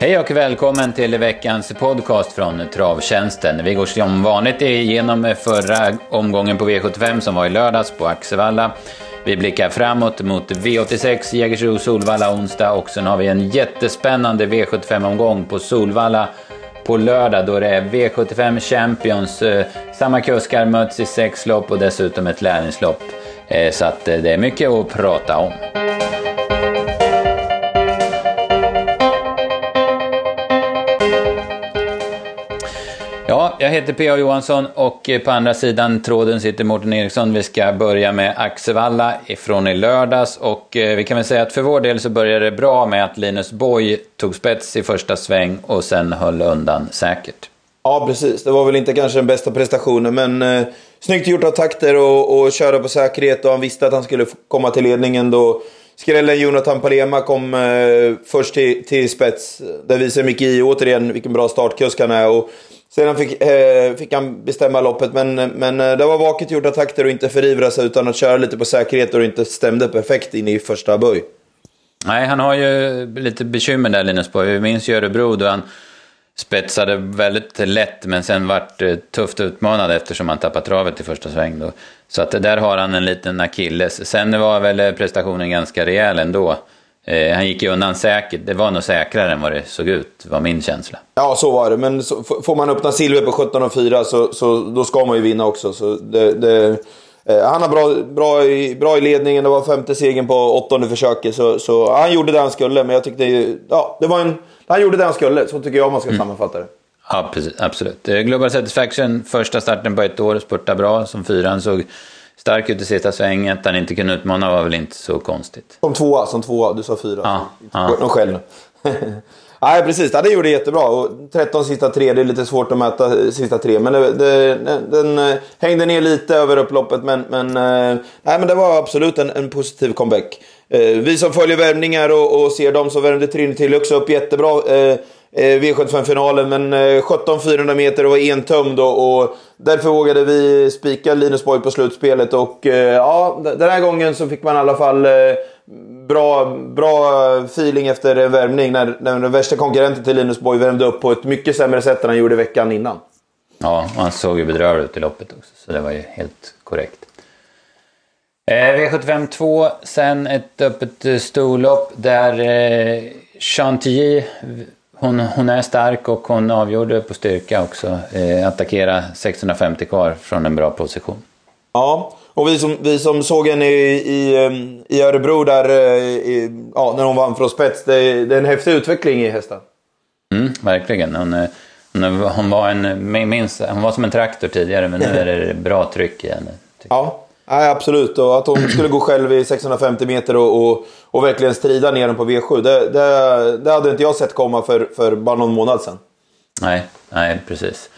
Hej och välkommen till veckans podcast från Travtjänsten. Vi går som vanligt igenom förra omgången på V75 som var i lördags på Axevalla. Vi blickar framåt mot V86, Jägersro, Solvalla onsdag och sen har vi en jättespännande V75-omgång på Solvalla på lördag då det är V75 Champions. Eh, samma kuskar möts i sex lopp och dessutom ett lärlingslopp. Eh, så att eh, det är mycket att prata om. Jag heter P.A. Johansson och eh, på andra sidan tråden sitter Mårten Eriksson. Vi ska börja med Axevalla ifrån i lördags och eh, vi kan väl säga att för vår del så började det bra med att Linus Boy tog spets i första sväng och sen höll undan säkert. Ja, precis. Det var väl inte kanske den bästa prestationen, men eh, snyggt gjort av takter och, och köra på säkerhet och han visste att han skulle komma till ledningen då skrällen Jonathan Palema kom eh, först till, till spets. Det visar Micke I återigen vilken bra startkusk han är. Och sedan fick, eh, fick han bestämma loppet, men, men eh, det var vaket gjorda takter och inte förivra sig utan att köra lite på säkerhet och det inte stämde perfekt in i första böj. Nej, han har ju lite bekymmer där Linus Borg. Vi minns ju Örebro då han spetsade väldigt lätt men sen vart tufft utmanad eftersom han tappade travet i första sväng. Då. Så att där har han en liten akilles. Sen var väl prestationen ganska rejäl ändå. Eh, han gick ju undan säkert. Det var nog säkrare än vad det såg ut, var min känsla. Ja, så var det. Men så, får man öppna silver på 17,4 så, så då ska man ju vinna också. Så det, det, eh, han har bra, bra, i, bra i ledningen. Det var femte segern på åttonde försöket. Så, så han gjorde det han skulle. Men jag tyckte... Ja, det var en, han gjorde det han skulle. Så tycker jag man ska mm. sammanfatta det. Ja, precis, absolut. Eh, Global Satisfaction, första starten på ett år, spurtade bra som fyran. Såg stark ut i sista svängen. Att han inte kunde utmana var väl inte så konstigt. Som tvåa, som tvåa. Du sa fyra. Ja, ja. Någon själv. Nej, precis. Ja, det gjorde jättebra. Och 13 sista tre, det är lite svårt att mäta sista tre. Men det, det, den, eh, hängde ner lite över upploppet. Men, men, eh, nej, men det var absolut en, en positiv comeback. Vi som följer värmningar och, och ser dem så värmde Trinity också upp jättebra. Eh, V75-finalen. Men eh, 17 400 meter och var entömd och, och därför vågade vi spika Linus Borg på slutspelet. Och eh, ja, den här gången så fick man i alla fall bra, bra feeling efter en värmning när, när den värsta konkurrenten till Linus Borg värmde upp på ett mycket sämre sätt än han gjorde veckan innan. Ja, han såg ju bedrövlig ut i loppet också, så det var ju helt korrekt. V75 2, sen ett öppet storlopp där eh, Chantilly hon, hon är stark och hon avgjorde på styrka också. Eh, attackera 650 kvar från en bra position. Ja, och vi som, vi som såg henne i, i, i Örebro där, eh, i, ja, när hon vann från spets. Det, det, är en häftig utveckling i hästen. Mm, verkligen. Hon, eh, hon, hon, var en, minst, hon var som en traktor tidigare, men nu är det bra tryck i henne. Ja, Nej, absolut. Och att hon skulle gå själv i 650 meter och, och, och verkligen strida ner den på V7. Det, det, det, hade inte jag sett komma för, för bara någon månad sedan. Nej, nej precis.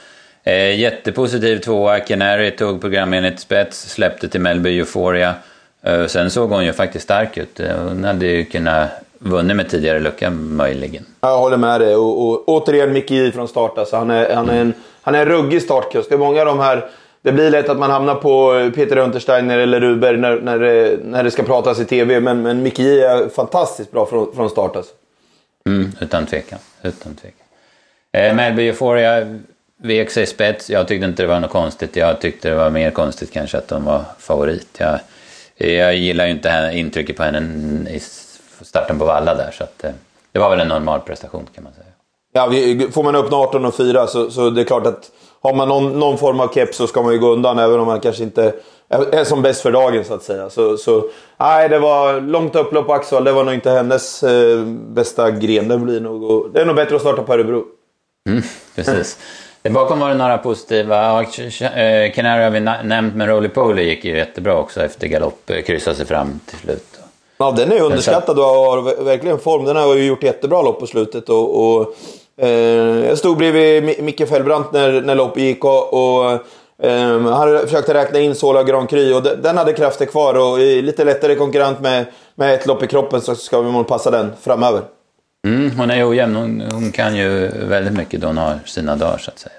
Eh, jättepositiv tvåa. Canary tog programenligt spets, släppte till Melby Euphoria. Eh, sen såg hon ju faktiskt stark ut. Eh, hon hade ju kunnat vunnit med tidigare lucka möjligen. Jag håller med dig. Och, och återigen Micke J från start. Alltså, han, är, han, är en, han är en ruggig startkust. Det är många av de här det blir lätt att man hamnar på Peter Untersteiner eller Ruber när, när, det, när det ska pratas i TV. Men, men Micke J är fantastiskt bra från, från start alltså. Mm, utan tvekan. Utan tvekan. Eh, Melby Euphoria vek sig spets. Jag tyckte inte det var något konstigt. Jag tyckte det var mer konstigt kanske att de var favorit. Jag, jag gillar ju inte intrycket på henne i starten på Valla där. Så att, eh, det var väl en normal prestation kan man säga. Ja, vi, får man upp 18 och 4 så, så det är klart att har man någon, någon form av keps så ska man ju gå undan även om man kanske inte är, som bäst för dagen så att säga. Så, så nej, det var långt upplopp på Axel. Det var nog inte hennes eh, bästa gren. Det, blir nog, det är nog bättre att starta på Örebro. Mm, precis. Bakom var det några positiva. Eh, Canary har vi nämnt, men Roly Poly gick ju jättebra också efter galopp. Eh, kryssade sig fram till slut. Ja, den är underskattad och har verkligen form. Den har ju gjort jättebra lopp på slutet. Och, och Eh, Eh, jag stod bredvid Micke Fällbrant när, när loppet gick och, och Um, han försökte räkna in Sola Grand Cru och den hade krafter kvar och i lite lättare konkurrent med, med ett lopp i kroppen så ska vi nog passa den framöver. Mm, hon är ojämn. Hon, hon, kan ju väldigt mycket då hon har sina dagar så att säga.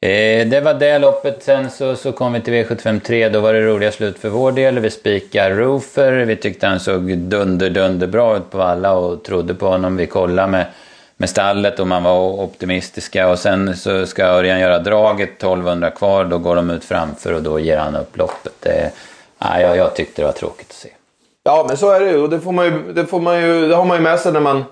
Eh, det var det loppet. Sen så, så kom vi till V753. Då var det roliga slut för vår del. Vi spikar Roofer. Vi tyckte han såg dunder, dunder bra ut på alla och trodde på honom. Vi kollade med, med stallet och man var optimistiska. Och sen så ska Örjan göra draget, 1200 kvar. Då går de ut framför och då ger han upp loppet. Det, ja, jag, jag tyckte det var tråkigt att se. Ja, men så är det ju. Det, får man ju, det, får man ju, det har man ju med sig när man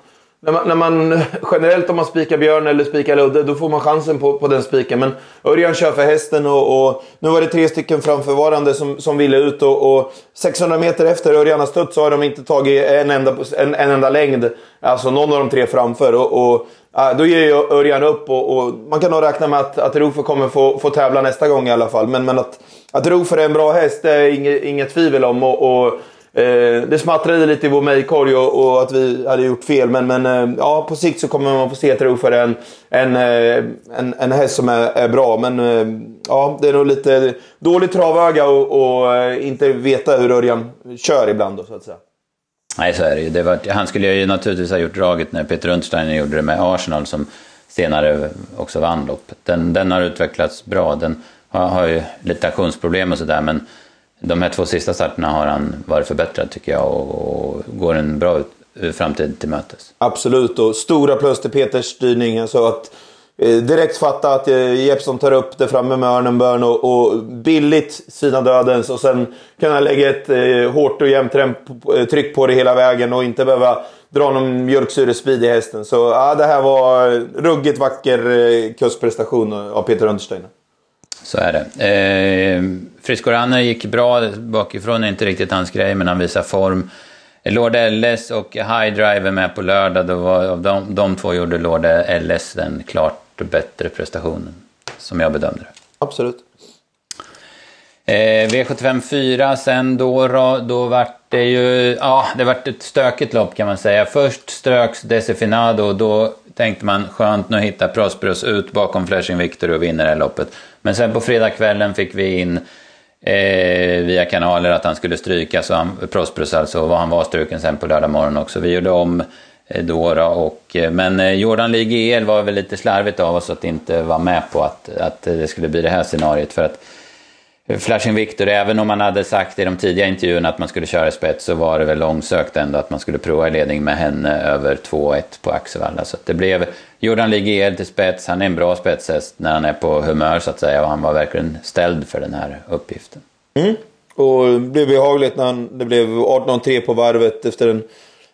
när man, när man, generellt om man spikar Björn eller spikar Ludde, då får man chansen på, på den spiken. Men Örjan kör för hästen och, och, nu var det tre stycken framförvarande som, som ville ut. Och, och 600 meter efter Örjan har stött så har de inte tagit en enda, en, en enda längd. Alltså någon av de tre framför. Och, och äh, då ger ju Örjan upp och, och, man kan nog räkna med att, att Rofer kommer få, få tävla nästa gång i alla fall. Men, men att, att Rofer är en bra häst det är inget, inget tvivel om. och, och Eh, det smattrade lite i vår mejlkorg och, och, att vi hade gjort fel. Men, men eh, ja, på sikt så kommer man få se att för är en, en, eh, en, en häst som är, är bra. Men eh, ja, det är nog lite dåligt travöga och, och eh, inte veta hur Örjan kör ibland då, så att säga. Nej, så är det ju. Det var, han skulle ju naturligtvis ha gjort draget när Peter Untersteiner gjorde det med Arsenal som senare också vann loppet. Den, den har utvecklats bra. Den har, har ju lite aktionsproblem och sådär men de här två sista starterna har han varit förbättrad tycker jag och, och går en bra eh, framtid till mötes. Absolut, och stora plus till Peters styrning. Alltså att eh, direkt fatta att Jeppson Jeppsson tar upp det framme med Örnenbörn och, och billigt sina dödens och sen kunna lägga ett eh, hårt och jämnt tryck på det hela vägen och inte behöva dra någon mjölksyrespeed i hästen. Så ja, det här var ruggigt vacker eh, kustprestation av Peter Understeiner. Så är det. Eh, Frisco Runner gick bra bakifrån, är inte riktigt hans grej, men han visar form. Lord LS och High Drive är med på lördag. Då var, de, de två gjorde Lord LS den klart bättre prestationen, som jag bedömde det. Absolut. Eh, V75 4 sen då, då vart det ju, ja det vart ett stökigt lopp kan man säga. Först ströks Desifinado och då tänkte man skönt nu hittar Prosperus ut bakom Flashing Victor och vinner det här loppet. Men sen på fredagskvällen fick vi in eh, via kanaler att han skulle stryka, så han, Prosperus alltså, och han var struken sen på lördag morgon också. Vi gjorde om eh, då, då och, eh, men eh, Jordan Lee GL var väl lite slarvigt av oss att inte vara med på att, att det skulle bli det här scenariot. För att Flashing Victor, även om man hade sagt i de tidiga intervjuerna att man skulle köra i spets så var det väl långsökt ändå att man skulle prova i ledning med henne över 2-1 på Axevalla. Så det blev Jordan Ligier till spets, han är en bra spetshäst när han är på humör så att säga och han var verkligen ställd för den här uppgiften. Mm. Och det blev behagligt när han, det blev 18-3 på varvet efter en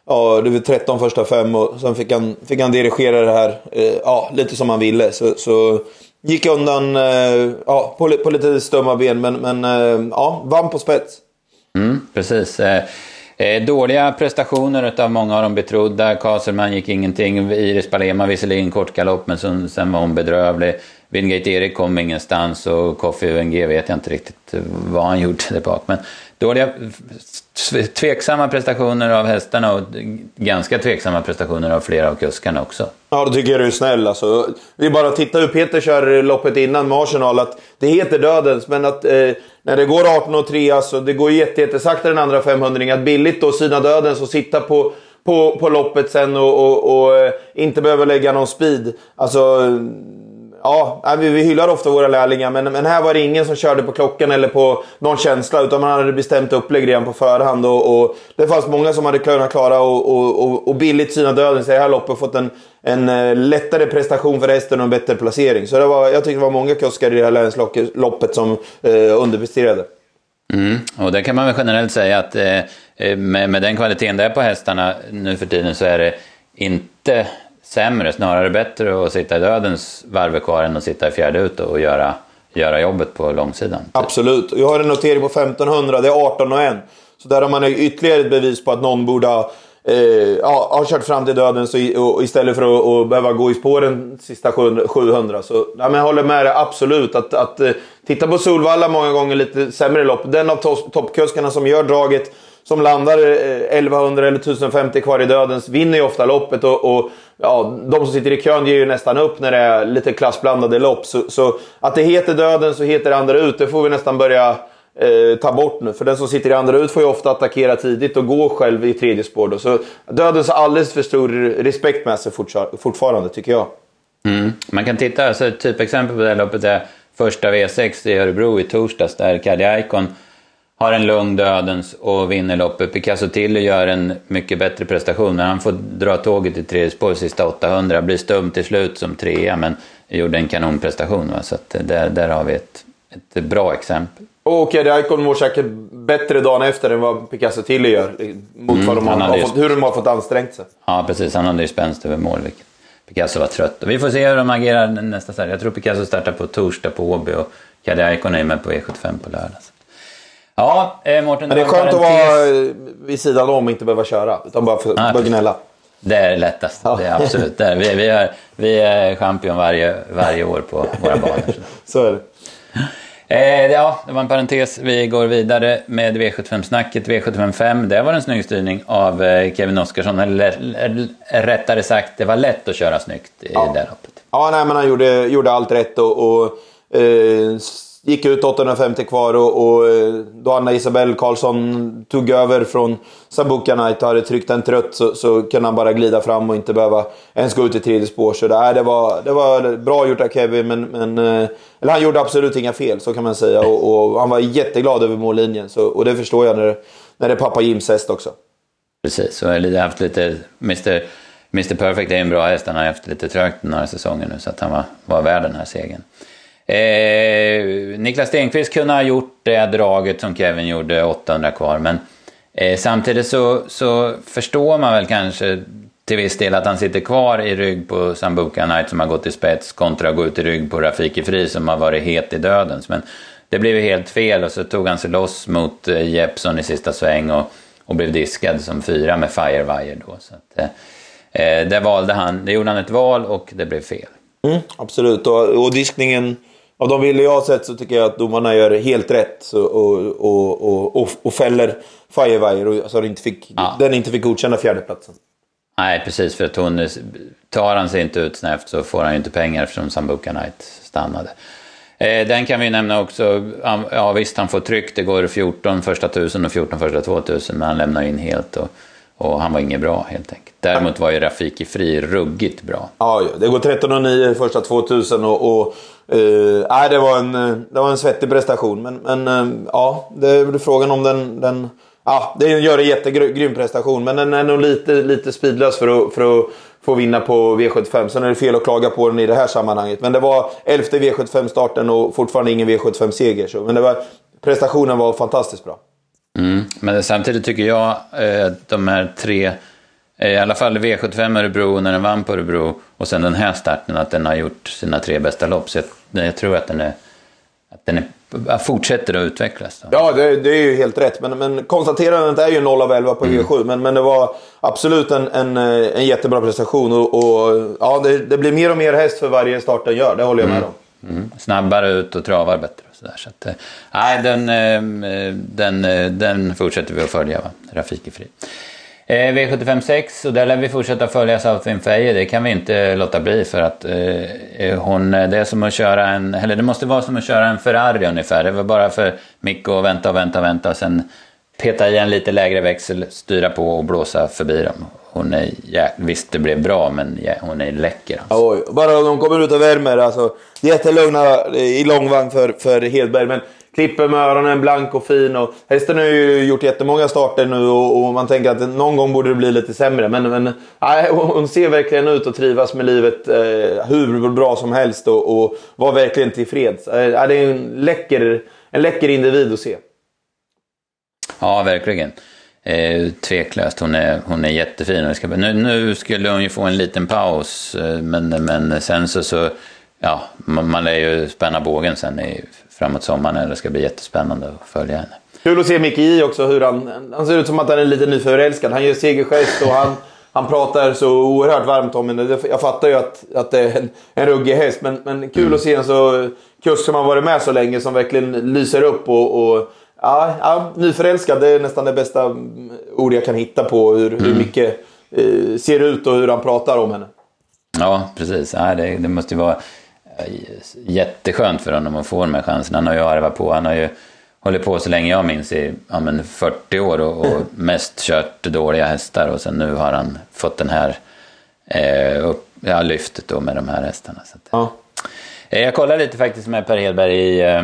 Ja, det var 13 första fem och sen fick han, fick han dirigera det här eh, ja, lite som han ville. Så, så Gick undan eh, ja, på, på lite stumma ben, men, men eh, ja, vann på spets. Mm, precis. Eh, eh dåliga prestationer av många av de betrodda. Kaselman gick ingenting. Iris Palema visserligen kort galopp, men sen, sen var hon bedrövlig. Wingate Erik kom ingenstans och Kofi UNG vet jag inte riktigt vad han gjorde där bak. Men dåliga, tveksamma prestationer av hästarna och ganska tveksamma prestationer av flera av kuskarna också. Ja, då tycker jag du är snäll alltså. Vi bara tittar titta hur Peter kör loppet innan med Arsenal. Att det heter dödens, men att eh, när det går 18 och 3, alltså det går jättesakta den andra 500 Att billigt då syna dödens och sitta på på, på loppet sen och, och, och, eh, inte behöva lägga någon speed. Alltså, ja, vi hyllar ofta våra lärlingar, men, men här var det ingen som körde på klockan eller på någon känsla, utan man hade bestämt upplägg redan på förhand. Och, och det fanns många som hade kunnat klara och, och, och, och billigt syna döden i det här loppet och fått en, en eh, lättare prestation för hästen och en bättre placering. Så det var, jag tyckte det var många kuskar i det här länsloppet som eh, underpresterade. Mm, och det kan man väl generellt säga att eh, eh med, med den kvaliteten det är på hästarna nu för tiden så är det inte sämre, snarare bättre att sitta i dödens varv kvar än att sitta i fjärde ut och göra, göra jobbet på långsidan. Typ. Absolut. Jag har en notering på 1500, det är 18 och 1. Så där har man ytterligare ett bevis på att någon borde ha eh, ja, ha kört fram till döden så i, och, istället för att och behöva gå i spåren sista 700. Så ja, men jag håller med dig absolut. Att, att eh, titta på Solvalla många gånger lite sämre lopp. Den av toppkuskarna som gör draget som landar eh, 1100 eller 1050 kvar i dödens vinner ju ofta loppet. Och, och, ja, de som sitter i kön ger ju nästan upp när det är lite klassblandade lopp. Så, så att det heter Dödens så heter det andra ut, det får vi nästan börja eh, ta bort nu. För den som sitter i andra ut får ju ofta attackera tidigt och gå själv i tredje spår. Då. Så dödens har alldeles för stor respekt med sig fortfarande, tycker jag. Mm. Man kan titta, alltså ett typexempel på det här loppet är första V6 i Örebro i torsdags där Kadi Aikon har en lugn dödens och vinner loppet. Picasso Tilly gör en mycket bättre prestation när han får dra tåget i tredje spår sista 800. Blir stum till slut som trea men gjorde en kanonprestation. Va? Så att där, där har vi ett, ett bra exempel. Och Eddie Icon mår säkert bättre dagen efter än vad Picasso Tilly gör. Mot mm, vad de har, har fått, hur de har fått ansträngt sig. Ja, precis. Han hade ju spänst över mål. Vilket Picasso var trött. Vi får se hur de agerar nästa start. Jag tror Picasso startar på torsdag på Åby och Caddy Icon är med på E75 på lördag. Ja, eh, Mårten. Men det är skönt att vara vid sidan om och inte behöva köra. Utan bara få ja, gnälla. Det är lättast. Ja. Det är absolut det. Vi, vi, är, vi är champion varje, varje år på våra banor. Så är det. Eh, ja, det var en parentes. Vi går vidare med V75-snacket. V75 det var en snygg styrning av eh, Kevin Oskarsson. Eller rättare sagt, det var lätt att köra snyggt i ja. det loppet. Ja, nej, men han gjorde, gjorde allt rätt och, och eh, gick ut 850 kvar och, och eh, då Anna Isabel Karlsson tog över från Sambuca Knight och hade tryckt den trött så, så kunde han bara glida fram och inte behöva ens gå ut i tredje spår. Så det, det, var, det var bra gjort av Kevin, men, men eh, eller han gjorde absolut inga fel, så kan man säga. Och, och han var jätteglad över mållinjen, så, och det förstår jag när, när det är pappa Jims häst också. Precis, och jag har haft lite... Mr, Mr Perfect är en bra häst, han har haft lite trögt några säsonger nu, så att han var, var värd den här segern. Eh, Niklas Stenqvist kunde ha gjort det draget som Kevin gjorde, 800 kvar. Men eh, samtidigt så, så förstår man väl kanske till viss del att han sitter kvar i rygg på Sambuca Knight som har gått i spets kontra att gå ut i rygg på Rafiki Fri som har varit het i dödens. Men det blev ju helt fel och så tog han sig loss mot eh, Jeppson i sista sväng och, och blev diskad som fyra med Firewire då. Så att, eh, eh, där valde han, det gjorde han ett val och det blev fel. Mm, absolut, och, och diskningen av de bilder jag har sett så tycker jag att domarna gör helt rätt så, och, och, och, och, och fäller Firewire så inte fick, ja. den inte fick godkänna fjärdeplatsen. Nej, precis. För att hon, tar han sig inte ut snävt så får han ju inte pengar eftersom Sambuca Knight stannade. Eh, den kan vi nämna också. Ja, visst, han får tryck. Det går 14 första 1000 och 14 första 2000, men han lämnar in helt. Och, och han var inget bra helt enkelt. Däremot var ju Rafiki Fri ruggigt bra. Ja, det går 13,09 första 2000 och, och Uh, det, var en, eh, det var en svettig prestation. Men, men uh, ja, det är frågan om den... den ja, det gör en jättegrym prestation. Men den är nog lite, lite speedlös för att, för att få vinna på V75. Sen är det fel att klaga på den i det här sammanhanget. Men det var elfte V75-starten och fortfarande ingen V75-seger. Men det var, prestationen var fantastiskt bra. Mm, men samtidigt tycker jag eh, att de här tre i alla fall V75 Örebro när den vann på Örebro och sen den här starten att den har gjort sina tre bästa lopp. Så jag, jag tror att den, är, att den är, fortsätter att utvecklas. Då. Ja, det, det, är ju helt rätt. Men, men konstaterandet är ju 0 av 11 på mm. V7. Men, men det var absolut en, en, en jättebra prestation. Och, och ja, det, det, blir mer och mer häst för varje start den gör. Det håller jag med mm. om. Mm. Snabbare ut och travar bättre. Och så där. Så att, eh, nej, den, eh, den, eh, den fortsätter vi att följa, va? Rafiki Fri. Eh, V75 6, och där lär vi fortsätta följa Southwind Feje. Det kan vi inte låta bli för att eh, eh hon, eh, det är som att köra en, eller det måste vara som att köra en Ferrari ungefär. Det var bara för Mikko att vänta och vänta och vänta och sen peta i en lite lägre växel, styra på och blåsa förbi dem. Hon är, ja, visst det blev bra, men ja, hon är läcker. Alltså. Oj, bara de kommer ut och värmer. Alltså, jättelugna i långvagn för, för Hedberg. Men klipper med öronen, blank och fin. Och hästen har ju gjort jättemånga starter nu och, och, man tänker att någon gång borde det bli lite sämre. Men, men nej, hon ser verkligen ut att trivas med livet eh, hur bra som helst och, och var verkligen tillfreds. Eh, det är en läcker, en läcker individ att se. Ja, verkligen. Eh, tveklöst. Hon är, hon är jättefin. Nu, nu skulle hon ju få en liten paus, eh, men, men sen så, så ja, man, man lär ju spänna bågen sen i framåt sommaren. Det ska bli jättespännande att följa henne. Kul att se Micke I också. Hur han, han ser ut som att han är lite nyförälskad. Han gör segergest och han, han pratar så oerhört varmt om henne. Jag fattar ju att, att det är en, en ruggig häst. Men, men kul mm. att se en så kusk som har varit med så länge som verkligen lyser upp. och, och Ja, ja, nyförälskad det är nästan det bästa ord jag kan hitta på hur, mm. hur mycket eh, ser ut och hur han pratar om henne. Ja, precis. Ja, det, det måste ju vara jätteskönt för honom att få de här chanserna. Han har ju arvat på. Han har ju hållit på så länge jag minns i ja, men 40 år och, och mest kört dåliga hästar och sen nu har han fått den här eh, upp, ja, lyftet då med de här hästarna. Så att, Ja. Eh, Jag kollade lite faktiskt med Per Hedberg i, eh,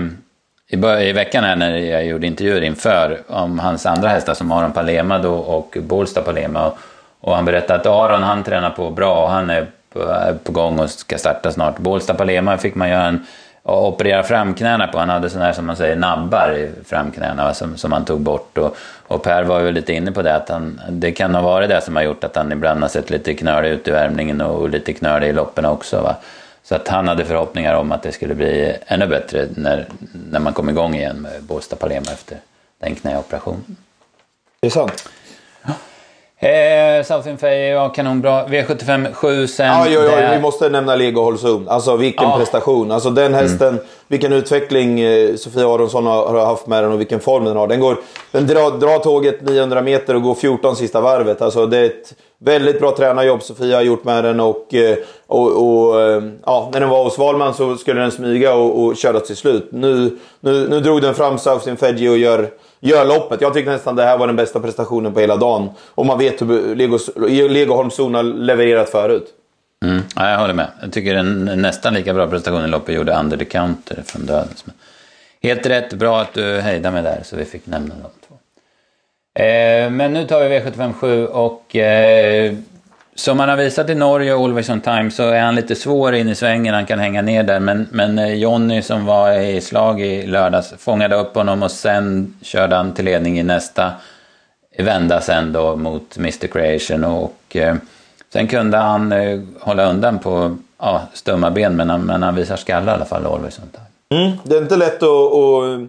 i, i veckan här när jag gjorde intervjuer inför om hans andra hästar som Aron Palema då och Bålsta Palema. Och, och han berättade att Aron han tränar på bra och han är på, är på gång och ska starta snart. Bålsta Palema fick man göra en och operera framknäna på. Han hade sådana här som man säger nabbar i framknäna va, som, som han tog bort. Och, och Per var ju lite inne på det att han, det kan ha varit det som har gjort att han ibland har sett lite knölig ut i värmningen och lite knölig i loppen också. Va. Så att han hade förhoppningar om att det skulle bli ännu bättre när, när man kom igång igen med Båstad Palema efter den knäoperationen. Det är sant. Eh, Southern Fay, ja kanonbra. V75 7 sen. Ja, jo, jo, där- vi måste nämna Lego Holzum. Alltså vilken Ja. prestation. Alltså den hästen, vilken utveckling eh, Sofia Aronsson har, har haft med den och vilken form den har. Den, går, den drar, drar tåget 900 meter och går 14 sista varvet. Alltså det är ett väldigt bra tränarjobb Sofia har gjort med den. Och, eh, och, och, eh, ja, när den var hos Wahlman så skulle den smyga och, och köra till slut. Nu, nu, nu drog den fram Southern Fedji och gör, gör loppet. Jag tycker nästan det här var den bästa prestationen på hela dagen. Och man vet hur Legoholmszon har levererat förut. Mm, ja, jag håller med. Jag tycker en nästan lika bra prestation i loppet gjorde Under the Counter från Dödens. Helt rätt, bra att du hejdade mig där så vi fick nämna de två. Eh, men nu tar vi V75 7 och eh, som han har visat i Norge och Always on time så är han lite svår in i svängen, han kan hänga ner där. Men, men eh, Jonny som var i slag i lördags fångade upp honom och sen körde han till ledning i nästa vända sen då mot Mr Creation och eh, sen kunde han eh, hålla undan på ja, stumma ben men han, men han visar skalle i alla fall, Always on time. Mm, det är inte lätt att, att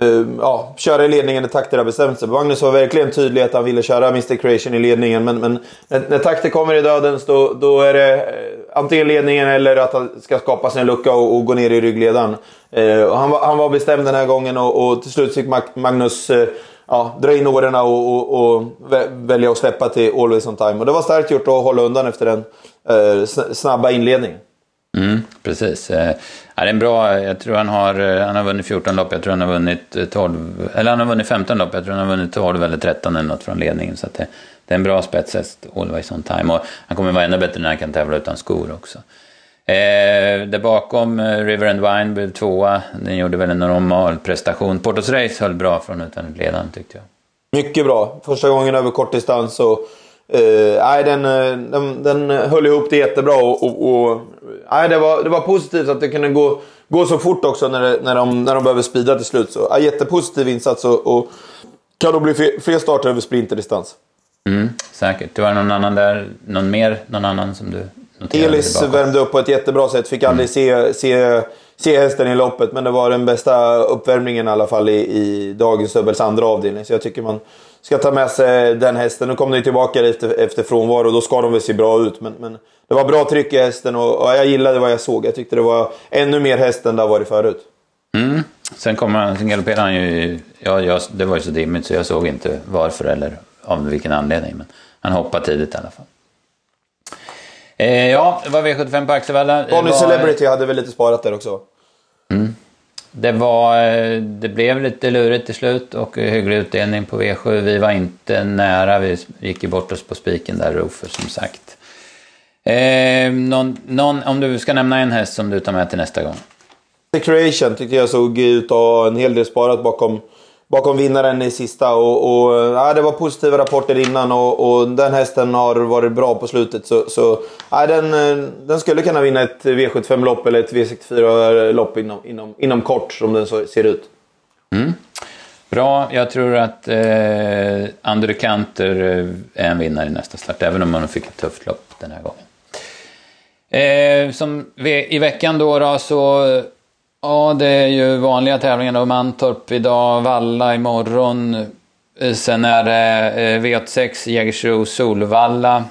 Ehm, ja, köra i ledningen när takter har bestämt sig. Magnus var verkligen tydlig att han ville köra Mr Creation i ledningen. Men, men när, när takter kommer i dödens då, då är det eh, antingen ledningen eller att han ska skapa sig en lucka och, och gå ner i ryggledaren. Eh, och han, var, han var bestämd den här gången och, och till slut fick Magnus eh, ja, dra in årorna och, och, och välja att släppa till Always on time. Och det var starkt gjort att hålla undan efter den eh, snabba inledningen. Mm, precis. Eh, Ja, det är en bra, jag tror han har, eh, han har vunnit 14 lopp, jag tror han har vunnit eh, 12, eller han har vunnit 15 lopp, jag tror han har vunnit 12 eller 13 eller något från ledningen. Så att det, det är en bra spetshäst, always on time. Och han kommer vara ännu bättre när han kan tävla utan skor också. Eh, där bakom eh, River and Wine blev tvåa, den gjorde väl en normal prestation. Portos Race höll bra från utvändigt ledande tyckte jag. Mycket bra. Första gången över kortdistans. Och, eh, nej, den, den, den höll ihop det jättebra. Och, och, och, nej, det, var, det var positivt att det kunde gå, gå så fort också när, det, när, de, när de behöver speeda till slut. Så, ja, jättepositiv insats och, och kan då bli fler, fler starter över sprinterdistans. Mm, säkert. Det var någon annan där, någon mer, någon annan som du noterade? Elis bakom? värmde upp på ett jättebra sätt. Fick aldrig se, se, se hästen i loppet. Men det var den bästa uppvärmningen i alla fall i, i dagens dubbels andra avdelning. Så jag tycker man ska ta med sig den hästen. Nu kom den ju tillbaka efter, efter frånvaro. Då ska de väl se bra ut. Men, men det var bra tryck i hästen och, och jag gillade vad jag såg. Jag tyckte det var ännu mer häst än det har varit förut. Mm. Sen, kom han, sen galopperade han ju... Ja, jag, det var ju så dimmigt så jag såg inte varför eller av vilken anledning. Men han hoppade tidigt i alla fall. Eh, ja, det var V75 på Axevalla. Bonnie var- Celebrity hade väl lite sparat där också. Det, var, eh, det blev lite lurigt till slut och hygglig utdelning på V7. Vi var inte nära, vi gick ju bort oss på spiken där, Rofer, som sagt. Eh, någon, någon, om du ska nämna en häst som du tar med till nästa gång. The Creation tyckte jag såg ut att ha en hel del sparat bakom, bakom vinnaren i sista. Och, och, ja, det var positiva rapporter innan och, och den hästen har varit bra på slutet. Så, så ja, den, den skulle kunna vinna ett V75-lopp eller ett V64-lopp inom, inom, inom kort som den så, ser ut. Mm. Bra, jag tror att eh, Andre Kanter eh, är en vinnare i nästa start, även om man fick ett tufft lopp den här gången. Eh, som I veckan då, då så, ja det är ju vanliga tävlingar då, Mantorp idag, Valla imorgon. Eh, sen är det eh, V86 Jägersro Solvalla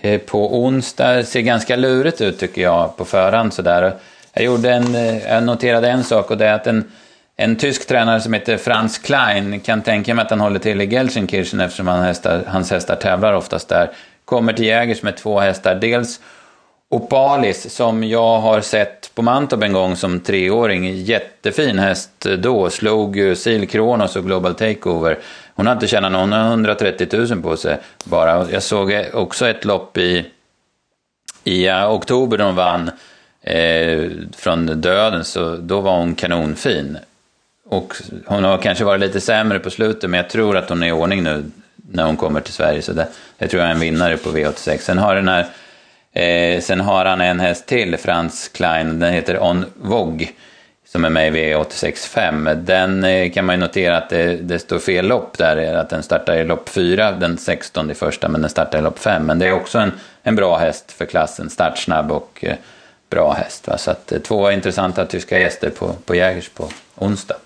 eh, på onsdag. Det ser ganska lurigt ut tycker jag på förhand sådär. Jag, gjorde en, jag noterade en sak och det är att en, en tysk tränare som heter Franz Klein kan tänka mig att han håller till i Gelsenkirchen eftersom han hästar, hans hästar tävlar oftast där. Kommer till Jägers med två hästar. Dels Opalis som jag har sett på Mantorp en gång som treåring. Jättefin häst då. Slog ju Sil Kronos och Global Takeover. Hon har inte tjänat någon, hon har 130 000 på sig bara. Jag såg också ett lopp i i oktober när hon vann eh, från döden så då var hon kanonfin. Och hon har kanske varit lite sämre på slutet men jag tror att hon är i ordning nu när hon kommer till Sverige. Så det, det tror jag är en vinnare på V86. Sen har, den här, eh, sen har han en häst till, Frans Klein, den heter On Vogue som är med i V86.5. Den eh, kan man ju notera att det, det, står fel lopp där, eh, att den startar i lopp 4 den 16 i första, men den startar i lopp 5. Men det är också en, en bra häst för klassen, startsnabb och eh, bra häst. Va? Så att, eh, två intressanta tyska gäster på, på Jägers på onsdag.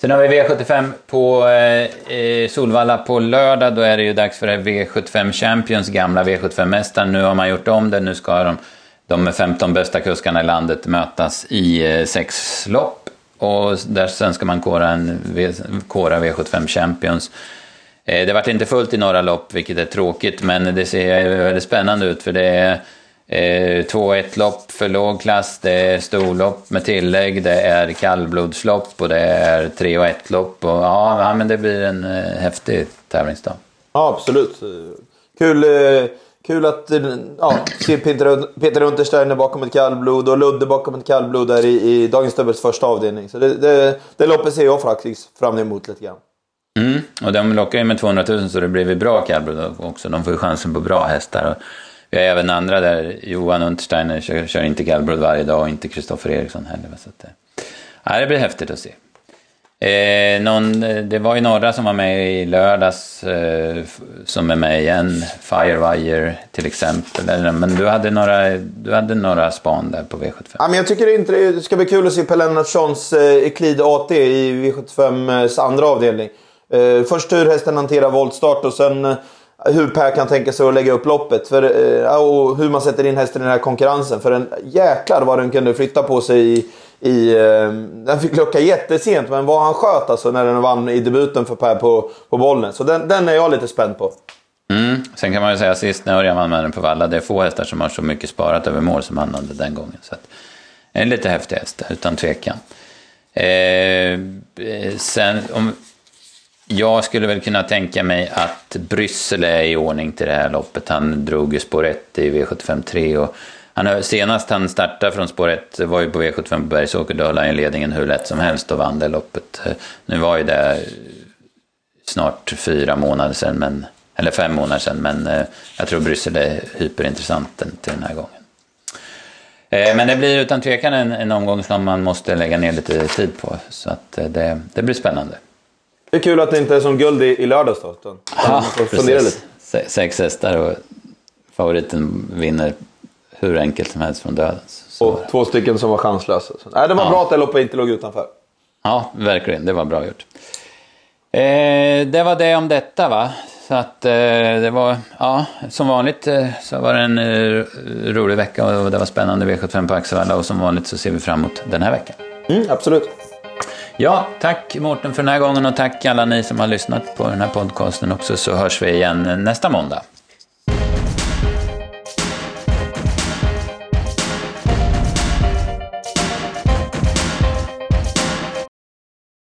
Sen har vi V75 på eh, eh, Solvalla på lördag. Då är det ju dags för V75 Champions, gamla V75-mästaren. Nu har man gjort om det, nu ska de de 15 bästa kuskarna i landet mötas i eh, sex lopp. Och där sen ska man kora, en, kora V75 Champions. Eh, det vart inte fullt i några lopp, vilket är tråkigt, men det ser väldigt spännande ut för det är eh, 2-1 lopp för låg klass, det är storlopp med tillägg, det är kallblodslopp och det är 3 1 lopp. Och, ja, men det blir en eh, häftig tävlingsdag. Ja, absolut. Kul. Eh Kul att ja, se Peter, Peter Untersteiner bakom ett kallblod och Ludde bakom ett kallblod där i, i Dagens Dubbels första avdelning. Så det, det, det loppet ser jag faktiskt fram emot lite grann. Mm, och de lockar ju med 200 000 så det blir bra kallblod också. De får ju chansen på bra hästar. Och vi har även andra där. Johan Untersteiner kör, kör inte kallblod varje dag och inte Kristoffer Eriksson heller. Så att, eh, ja, det blir häftigt att se. Eh, någon, eh, det var ju några som var med i lördags eh, som är med igen. Firewire till exempel. Men du hade några, du hade några span där på V75. Ja, men jag tycker inte det ska bli kul att se Per Lennartssons eh, Eklid AT i V75s andra avdelning. Eh, först hur hästen hanterar voltstart och sen eh, hur Per kan tänka sig att lägga upp loppet. För, eh, och hur man sätter in hästen i den här konkurrensen. För en jäklar vad den kunde flytta på sig i i, eh, den fick lucka jättesent, men vad han sköt alltså när den vann i debuten för Per på, på bollen. Så den, den är jag lite spänd på. Mm. Sen kan man ju säga sist när Örjan vann med den på Valla, det är få hästar som har så mycket sparat över mål som han hade den gången. Så att, en lite häftig häst, utan tvekan. Eh, eh sen, om, jag skulle väl kunna tänka mig att Bryssel är i ordning till det här loppet. Han drog ju spår 1 i V75 3 och han, senast han startade från spår 1 var ju på V75 på Bergsåker. Då höll han ledningen hur lätt som helst och vann det loppet. Nu var ju det snart fyra månader sedan, men, eller fem månader sedan, men eh, jag tror Bryssel är hyperintressant till den här gången. Eh, men det blir utan tvekan en, en omgång som man måste lägga ner lite tid på, så att eh, det, det blir spännande. Det är kul att det inte är som guld i, i lördags då. Ja, precis. Sex hästar och favoriten vinner hur enkelt som helst från döden. och två stycken som var chanslösa. Så, nej, det var ja. bra att det loppet inte låg utanför. Ja, verkligen. Det var bra gjort. Eh, det var det om detta va. Så att eh, det var, ja, som vanligt eh, så var det en eh, rolig vecka och det var spännande V75 på Axevalla och som vanligt så ser vi fram emot den här veckan. Mm, absolut. Ja, tack Mårten för den här gången och tack alla ni som har lyssnat på den här podcasten också så hörs vi igen nästa måndag.